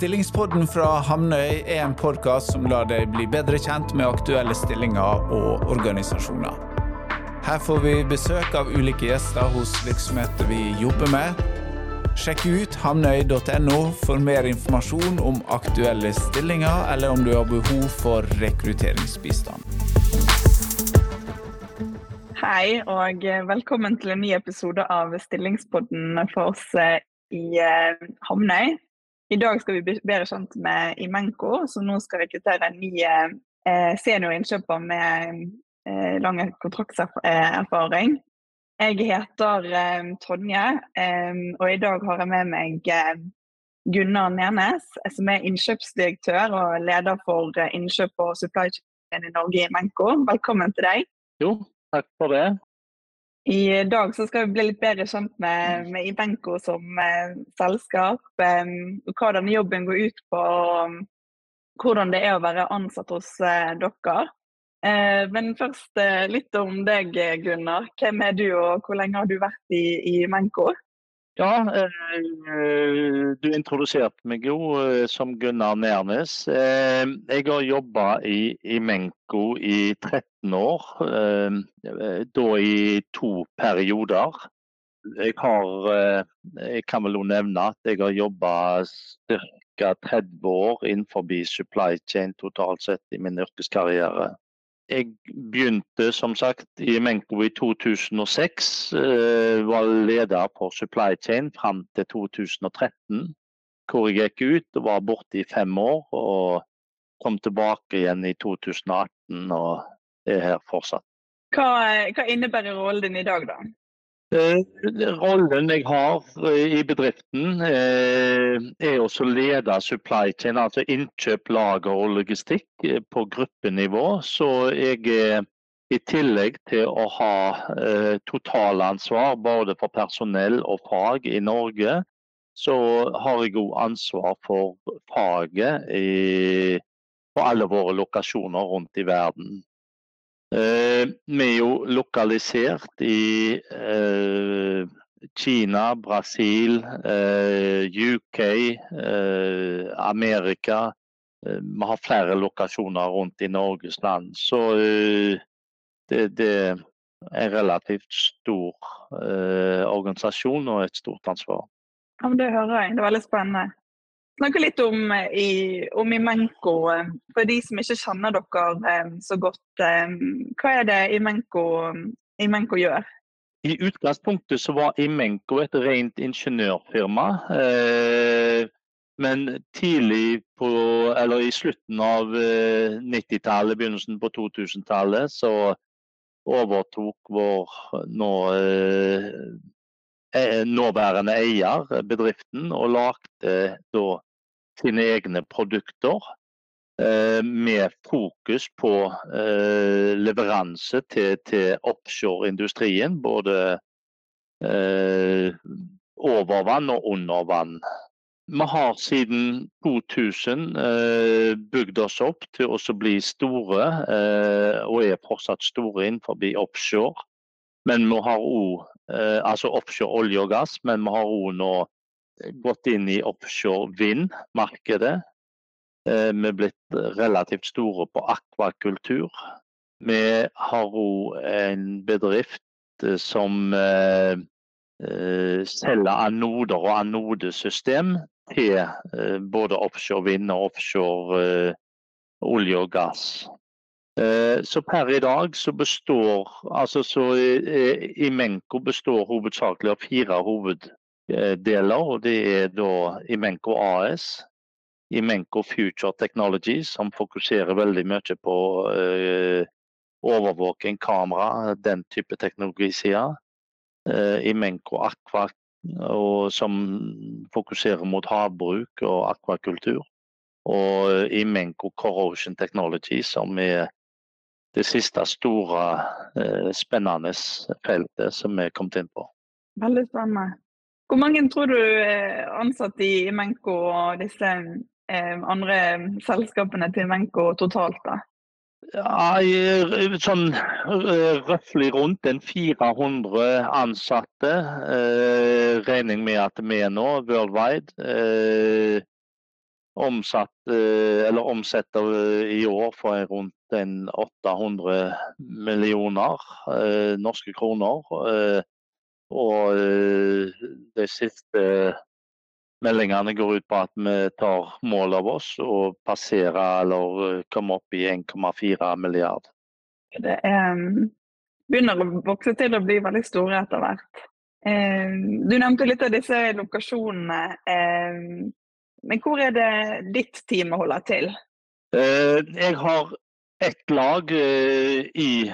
Stillingspodden fra Hamnøy er en podkast som lar deg bli bedre kjent med aktuelle stillinger og organisasjoner. Her får vi besøk av ulike gjester hos virksomheter vi jobber med. Sjekk ut hamnøy.no for mer informasjon om aktuelle stillinger, eller om du har behov for rekrutteringsbistand. Hei, og velkommen til en ny episode av Stillingspodden for oss eh, i eh, Hamnøy. I dag skal vi bli bedre kjent med Imenco, som nå skal rekruttere en ny eh, seniorinnkjøper med eh, lang kontraktserfaring. Jeg heter eh, Tonje, eh, og i dag har jeg med meg eh, Gunnar Nernes, som er innkjøpsdirektør og leder for eh, innkjøp og supply chain i Norge i Imenco. Velkommen til deg. Jo, takk for det. I dag skal vi bli litt bedre kjent med, med Ibenko som eh, selskap. Eh, hva denne jobben går ut på, og hvordan det er å være ansatt hos eh, dere. Eh, men først eh, litt om deg, Gunnar. Hvem er du, og hvor lenge har du vært i, i Menko? Ja, eh, du introduserte meg jo eh, som Gunnar Nernes. Eh, jeg har jobba i, i, Menko i 13 år, da i to perioder. Jeg har Jeg kan vel nevne at jeg har jobba ca. 30 år innenfor supply chain totalt sett i min yrkeskarriere. Jeg begynte som sagt i Menko i 2006. Eh, var leder for supply chain fram til 2013. Hvor jeg gikk ut og var borte i fem år. Og kom tilbake igjen i 2018 og er her fortsatt. Hva, hva innebærer rollen din i dag, da? Eh, rollen jeg har eh, i bedriften eh, er å lede supply chain, altså innkjøp, lager og logistikk på gruppenivå. Så jeg er i tillegg til å ha totalansvar både for personell og fag i Norge, så har jeg òg ansvar for faget i, på alle våre lokasjoner rundt i verden. Eh, vi er jo lokalisert i eh, Kina, Brasil, eh, UK, Amerika. Vi har flere lokasjoner rundt i Norges land. Så det, det er en relativt stor organisasjon og et stort ansvar. Ja, det hører jeg. Det er veldig spennende snakke litt om, eh, i, om Imenco. Eh, for de som ikke kjenner dere eh, så godt, hva er det Imenco, Imenco gjør? I utgangspunktet så var Imenco et rent ingeniørfirma. Men tidlig på, eller i slutten av 90-tallet, begynnelsen på 2000-tallet, så overtok vår nå, nåværende eier bedriften og lagde da sine egne produkter. Eh, med fokus på eh, leveranse til, til offshoreindustrien. Både eh, over vann og under vann. Vi har siden 2000 eh, bygd oss opp til å bli store, eh, og er fortsatt store innenfor offshore. Men vi har også, eh, altså offshore olje og gass, men vi har òg nå gått inn i offshore vind-markedet. Eh, vi er blitt relativt store på akvakultur. Vi har òg en bedrift eh, som eh, selger anoder og anodesystem til både offshore vind og offshore olje og gass. Så per i dag så består altså så Imenco består hovedsakelig av fire hoved deler. og Det er da Imenco AS, Imenco Future Technology, som fokuserer veldig mye på uh, overvåking, kamera, den type teknologisider. Uh, Imenco Aqua, og, som fokuserer mot havbruk og akvakultur. Og Imenco Corrosion Technology, som er det siste store, uh, spennende feltet som vi er kommet inn på. Veldig spennende. Hvor mange tror du er ansatt i Menko og disse eh, andre selskapene til Menko totalt? da? Ja, sånn eh, røftlig rundt en 400 ansatte. Eh, regning med at vi er nå worldwide. Eh, omsatt, eller omsetter i år for rundt en 800 millioner norske kroner. Og de siste meldingene går ut på at vi tar mål av oss og passerer eller kommer opp i 1,4 milliard. Det er, begynner å vokse til å bli veldig store etter hvert. Eh, du nevnte litt av disse lokasjonene. Eh, men hvor er det ditt team holder til? Eh, jeg har ett lag i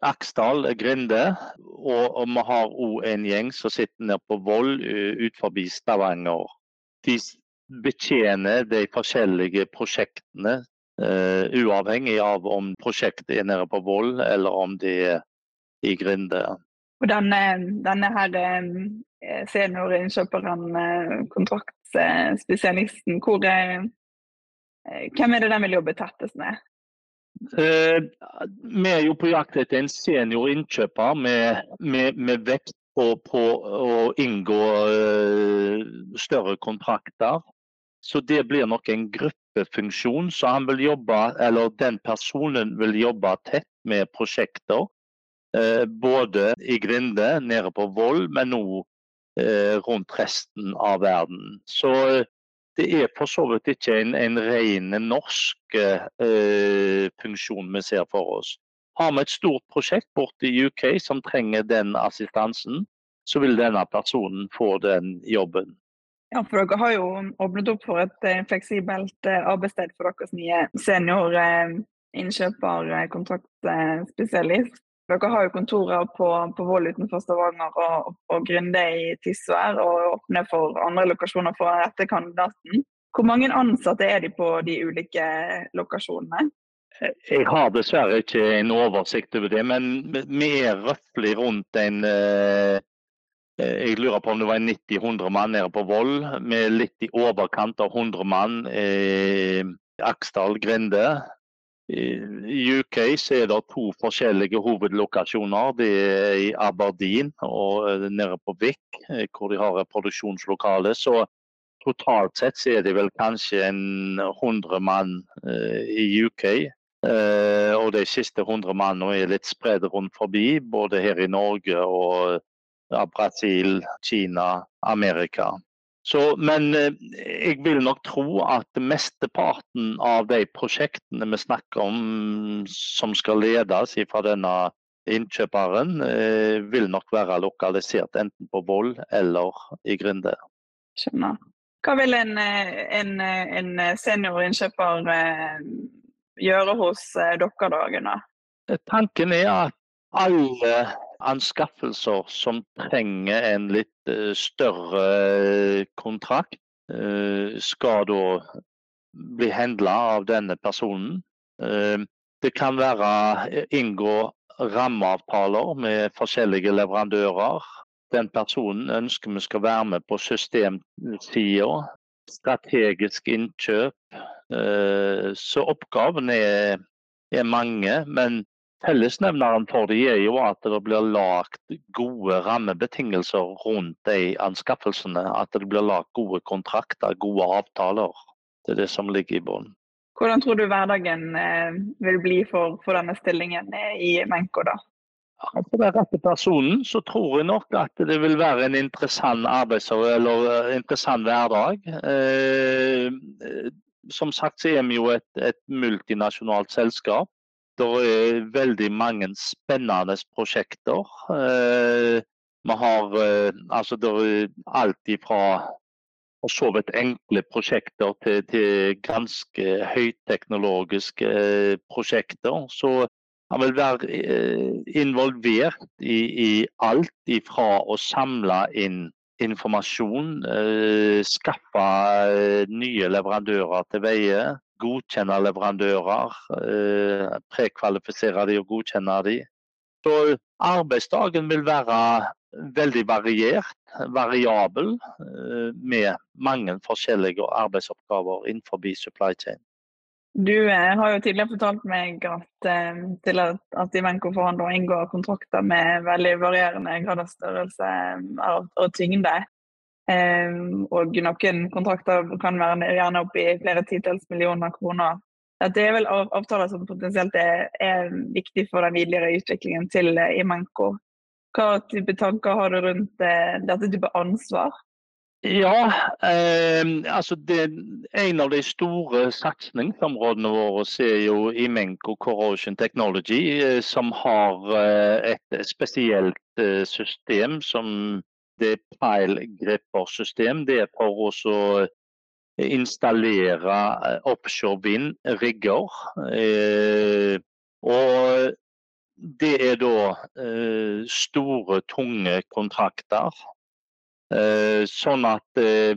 Aksdal Grinde. Og, vi har òg en gjeng som sitter nede på Voll utenfor forbi Stavanger. De betjener de forskjellige prosjektene uavhengig av om prosjektet er nede på Voll eller om det er i Grinde. Og denne, denne her eh, seniorinnkjøperen, eh, kontraktspesialisten, hvor, hvem er det den vil jobbe tettest med? Uh, vi er jo på jakt etter en senior innkjøper med, med, med vekt på, på, å inngå uh, større kontrakter. Så det blir nok en gruppefunksjon. Så han vil jobbe, eller den personen vil jobbe tett med prosjekter. Eh, både i Grinde, nede på Voll, men eh, rundt resten av verden. Så eh, det er for så vidt ikke en, en ren norsk eh, funksjon vi ser for oss. Har vi et stort prosjekt borte i UK som trenger den assistansen, så vil denne personen få den jobben. Ja, for Dere har jo åpnet opp for et eh, fleksibelt eh, arbeidssted for deres nye senior eh, innkjøper, kontraktspesialist. Dere har jo kontorer på, på Voll utenfor Stavanger og, og Grinde i Tysvær, og åpner for andre lokasjoner for å rette kandidaten. Hvor mange ansatte er de på de ulike lokasjonene? Jeg har dessverre ikke en oversikt over det, men vi er røftlig rundt en Eh, jeg lurer på om det var 90-100 mann nede på Voll, med litt i overkant av 100 mann i Aksdal grinde. I UK er det to forskjellige hovedlokasjoner. Det er i Aberdeen og eh, nede på Vik, eh, hvor de har et produksjonslokale. Så totalt sett så er det vel kanskje en 100 mann i UK. Og de siste 100 mannene er litt spredd rundt forbi, både her i Norge og Brasil, Kina, Amerika. Så, men eh, jeg vil nok tro at mesteparten av de prosjektene vi snakker om som skal ledes fra denne innkjøperen, eh, vil nok være lokalisert enten på Voll eller i Grinde. Skjønner. Hva vil en, en, en seniorinnkjøper gjøre hos dere da, Gunnar? Tanken er at alle anskaffelser som trenger en litt eh, større eh, kontrakt, eh, skal da bli handla av denne personen. Det kan være inngå rammeavtaler med forskjellige leverandører. Den personen ønsker vi skal være med på systemsida. Strategisk innkjøp. Så oppgavene er, er mange, men Fellesnevneren for de er jo at det blir lagt gode rammebetingelser rundt de anskaffelsene. At det blir lagt gode kontrakter, gode avtaler. Det er det som ligger i bunnen. Hvordan tror du hverdagen eh, vil bli for, for denne stillingen i Menko, da? For den rette personen så tror jeg nok at det vil være en interessant eh, interessant hverdag. Eh, som sagt så er vi jo et, et multinasjonalt selskap. Det er veldig mange spennende prosjekter. Eh, vi har eh, altså det er alt fra for så vidt enkle prosjekter til, til ganske høyteknologiske eh, prosjekter. Så han vil være involvert i, i alt fra å samle inn informasjon, skaffe nye leverandører til veie, godkjenne leverandører, eh, prekvalifisere de og godkjenne de. Så arbeidsdagen vil være veldig variert, variabel, eh, med mange forskjellige arbeidsoppgaver innenfor supply chain. Du eh, har jo tidligere fortalt meg at, til at, at Ivenco forhandler inngår kontrakter med veldig varierende grad av størrelse og tyngde. Og noen kontrakter kan være gjerne opp i flere titalls millioner kroner. Dette er vel avtaler som potensielt er, er viktig for den videre utviklingen til Imenco. Hva type tanker har du rundt dette type ansvar? Ja, eh, altså det, En av de store satsingsområdene våre er jo Imenco Corrosion Technology, eh, som har eh, et spesielt eh, system som det er pile-gripper-system. Det er for å installere eh, offshore vind-rigger. Eh, og det er da store, tunge kontrakter Eh, sånn at eh,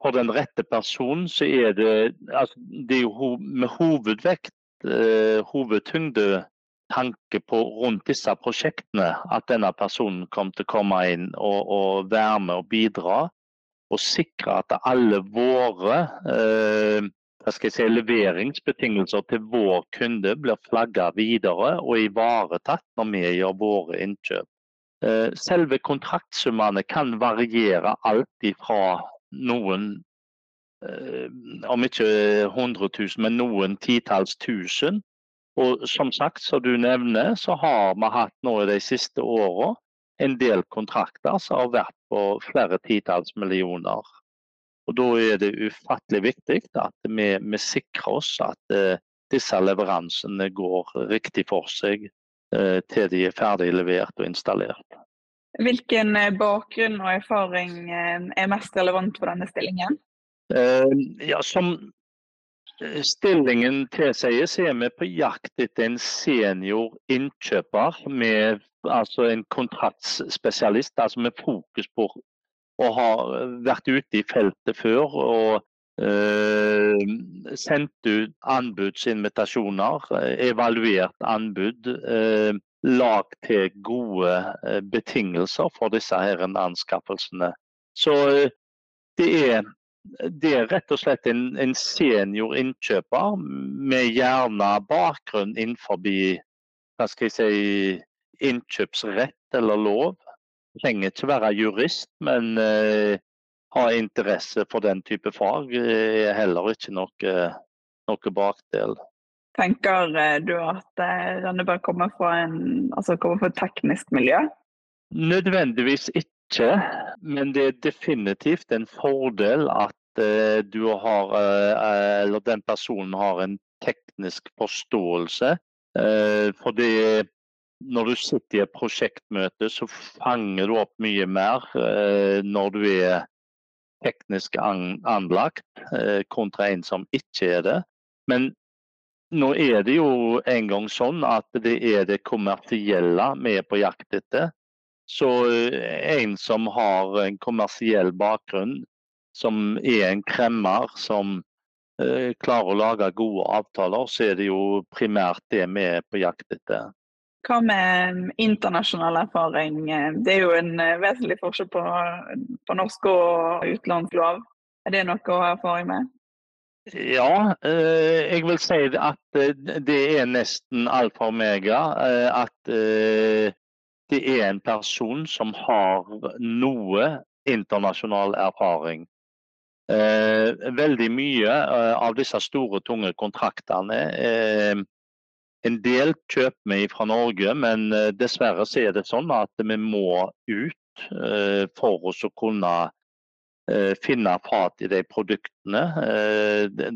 for den rette personen så er det, altså, det er jo med hovedvekt, eh, hovedtyngde tanke på rundt disse prosjektene at denne personen kommer til å komme inn og, og være med og bidra. Og sikre at alle våre eh, si, leveringsbetingelser til vår kunde blir flagga videre og ivaretatt når vi gjør våre innkjøp. Eh, selve kontraktsummene kan variere alt fra noen eh, om ikke 100 000, men noen titalls tusen. Og som sagt, som du nevner, så har vi hatt nå i de siste åra en del kontrakter som har vært på flere titalls millioner. Og Da er det ufattelig viktig at vi, vi sikrer oss at uh, disse leveransene går riktig for seg uh, til de er ferdig levert og installert. Hvilken eh, bakgrunn og erfaring er mest relevant for denne stillingen? Ja, som stillingen tilsier, så er vi på jakt etter en senior innkjøper med altså en kontraktsspesialist, altså med fokus på å ha vært ute i feltet før og Eh, sendt ut anbudsinvitasjoner, eh, evaluert anbud. Eh, lagd til gode betingelser for disse her anskaffelsene. Så det er, det er rett og slett en, en senior innkjøper med gjerne bakgrunn innenfor hva skal jeg si, innkjøpsrett eller lov. Trenger ikke være jurist, men ha interesse for den type fag er heller ikke noe, noe bakdel. Tenker eh, du at Rønneberg denne bør komme fra, en, altså komme fra et teknisk miljø? Nødvendigvis ikke, men det er definitivt en fordel at uh, du har, uh, eller den personen har en teknisk forståelse. Uh, for det, når du sitter i et prosjektmøte, så fanger du opp mye mer når du er teknisk anlagt eh, kontra en som ikke er det. Men nå er det jo en gang sånn at det er det kommersielle vi er på jakt etter. Så eh, en som har en kommersiell bakgrunn, som er en kremmer, som eh, klarer å lage gode avtaler, så er det jo primært det vi er på jakt etter. Hva med internasjonal erfaring? Det er jo en eh, vesentlig forskjell på, på norsk og utenlandslov. Er det noe å ha erfaring med? Ja, eh, jeg vil si at det er nesten alfa og omega. At det er en person som har noe internasjonal erfaring. Veldig mye av disse store, tunge kontraktene en del kjøper vi fra Norge, men eh, dessverre så er det sånn at vi må ut eh, for oss å kunne eh, finne fat i de produktene.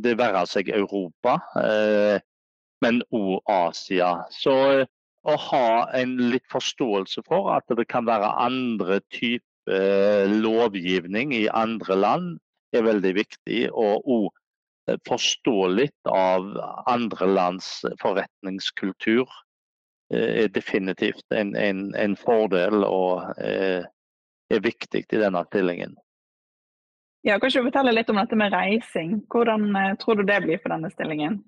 Det være seg Europa, men òg Asia. Så å ha en litt forståelse for at det kan være andre typer lovgivning i andre land, er veldig viktig. Og òg Eh, forstå litt av andre lands forretningskultur eh, er definitivt en, en, en fordel og eh, er viktig i denne stillingen. Ja, kan ikke du fortelle litt om dette med reising? Hvordan tror du det blir for denne stillingen?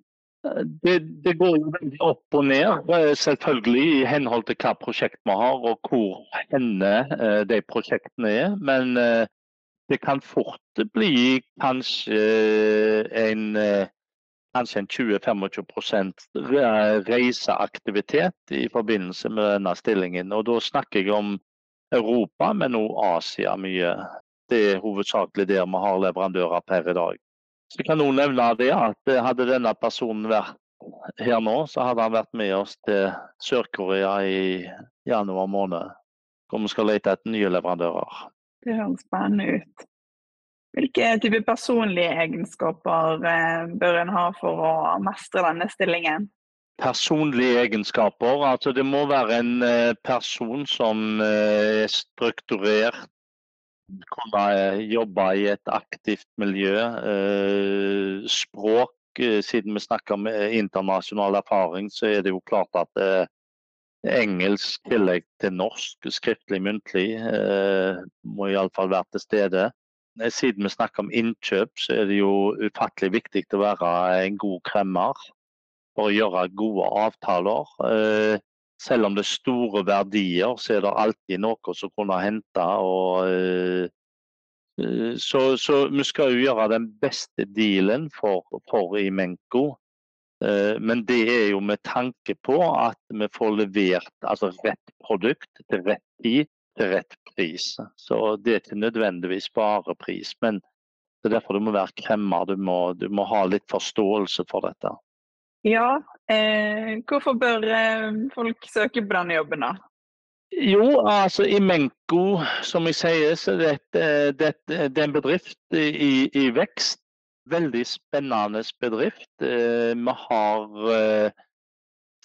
Det, det, går jo veldig opp og ned, selvfølgelig i henhold til hva prosjekt vi har og hvor henne de prosjektene er. Men det kan fort bli kanskje en, eh, kanskje en 20-25% reiseaktivitet i forbindelse med denne stillingen. Og da snakker jeg om Europa, men også Asia mye. det er hovedsakelig der vi har leverandører per i dag. Så kan også nevne det at hadde denne personen vært her nå, så hadde han vært med oss til Sør-Korea i januar måned. Hvor vi skal lete etter nye leverandører. Det høres spennende ut. Hvilke type personlige egenskaper eh, bør en ha for å mestre denne stillingen? Personlige egenskaper. Altså det må være en eh, person som eh, er strukturert, kunne jobbe i et aktivt miljø. Språk, siden vi snakker om internasjonal erfaring, så er det jo klart at engelsk i tillegg til norsk, skriftlig, muntlig, må iallfall være til stede. Eh, siden vi snakker om innkjøp, så er det jo ufattelig viktig å være en god kremmer for å gjøre gode avtaler. Eh, selv om det er store verdier, så er det alltid noe som kunne hente. Og, eh, så, så, vi skal jo gjøre den beste dealen for, for Imenco. Men det er jo med tanke på at vi får levert altså rett produkt til rett tid til rett pris. Så det er ikke nødvendigvis bare pris, men det er derfor du må være kremmer. Du du må ha litt forståelse for dette. Ja, eh, hvorfor bør eh, folk søke på denne jobben, da? Jo, altså i Menko, som jeg sier, så det, det, det er en bedrift i, i, vekst. Veldig spennende bedrift. Eh, vi har eh,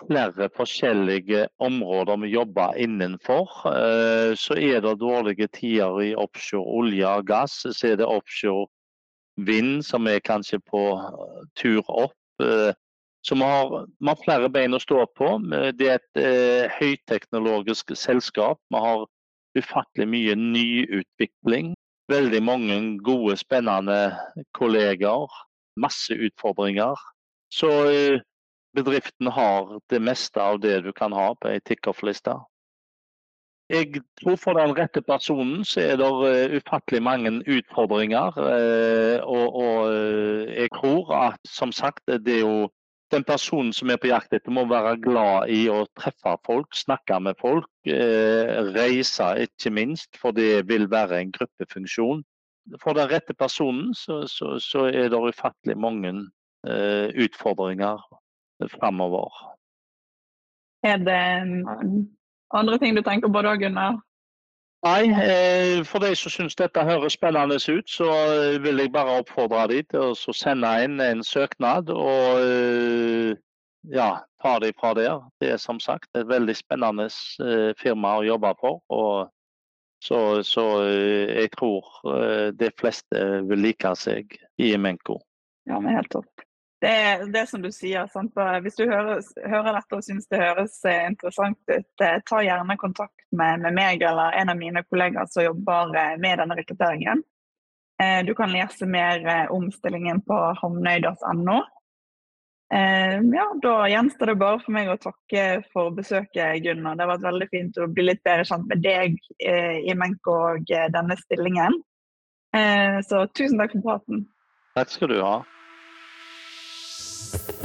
flere forskjellige områder vi jobber innenfor. Eh, så er det dårlige tider i offshore olje og gass. Så er det offshore vind som er kanskje på eh, tur opp. Eh, så vi har, vi har flere bein å stå på. Det er et eh, høyteknologisk selskap. Vi har ufattelig mye nyutvikling. Veldig mange gode, spennende kollegaer. Masse utfordringer. Så eh, bedriften har det meste av det du kan ha på ei tickoff-liste. Jeg tror for den rette personen så er det uh, ufattelig mange utfordringer. Uh, og, og uh, jeg tror at som sagt, det jo den personen som er på jakt etter, må være glad i å treffe folk, snakke med folk. reise, ikke minst, for det vil være en gruppefunksjon. For den rette personen så, så, så er det ufattelig mange utfordringer fremover. Er det andre ting du tenker på da, Gunnar? Nei, eh, for de som syns dette høres spennende ut, så vil jeg bare oppfordre de til å sende inn en søknad. Og eh, ja, ta de fra der. Det er som sagt et veldig spennende eh, firma å jobbe for. og så, så jeg tror de fleste vil like seg i Emenco. Ja, men helt topp det er det som du sier. Sant? Hvis du hører, hører dette og syns det høres eh, interessant ut, eh, ta gjerne kontakt med, med, meg eller en av mine kollegaer som jobber eh, med denne rekrutteringen. Du kan lese mer om stillingen på hamnøy.no. Ja, da gjenstår det bare for meg å takke for besøket, Gunnar. Det har vært veldig fint å bli litt bedre kjent med deg i Menk og denne stillingen. Så tusen takk for praten. Takk skal du ha. Thank you.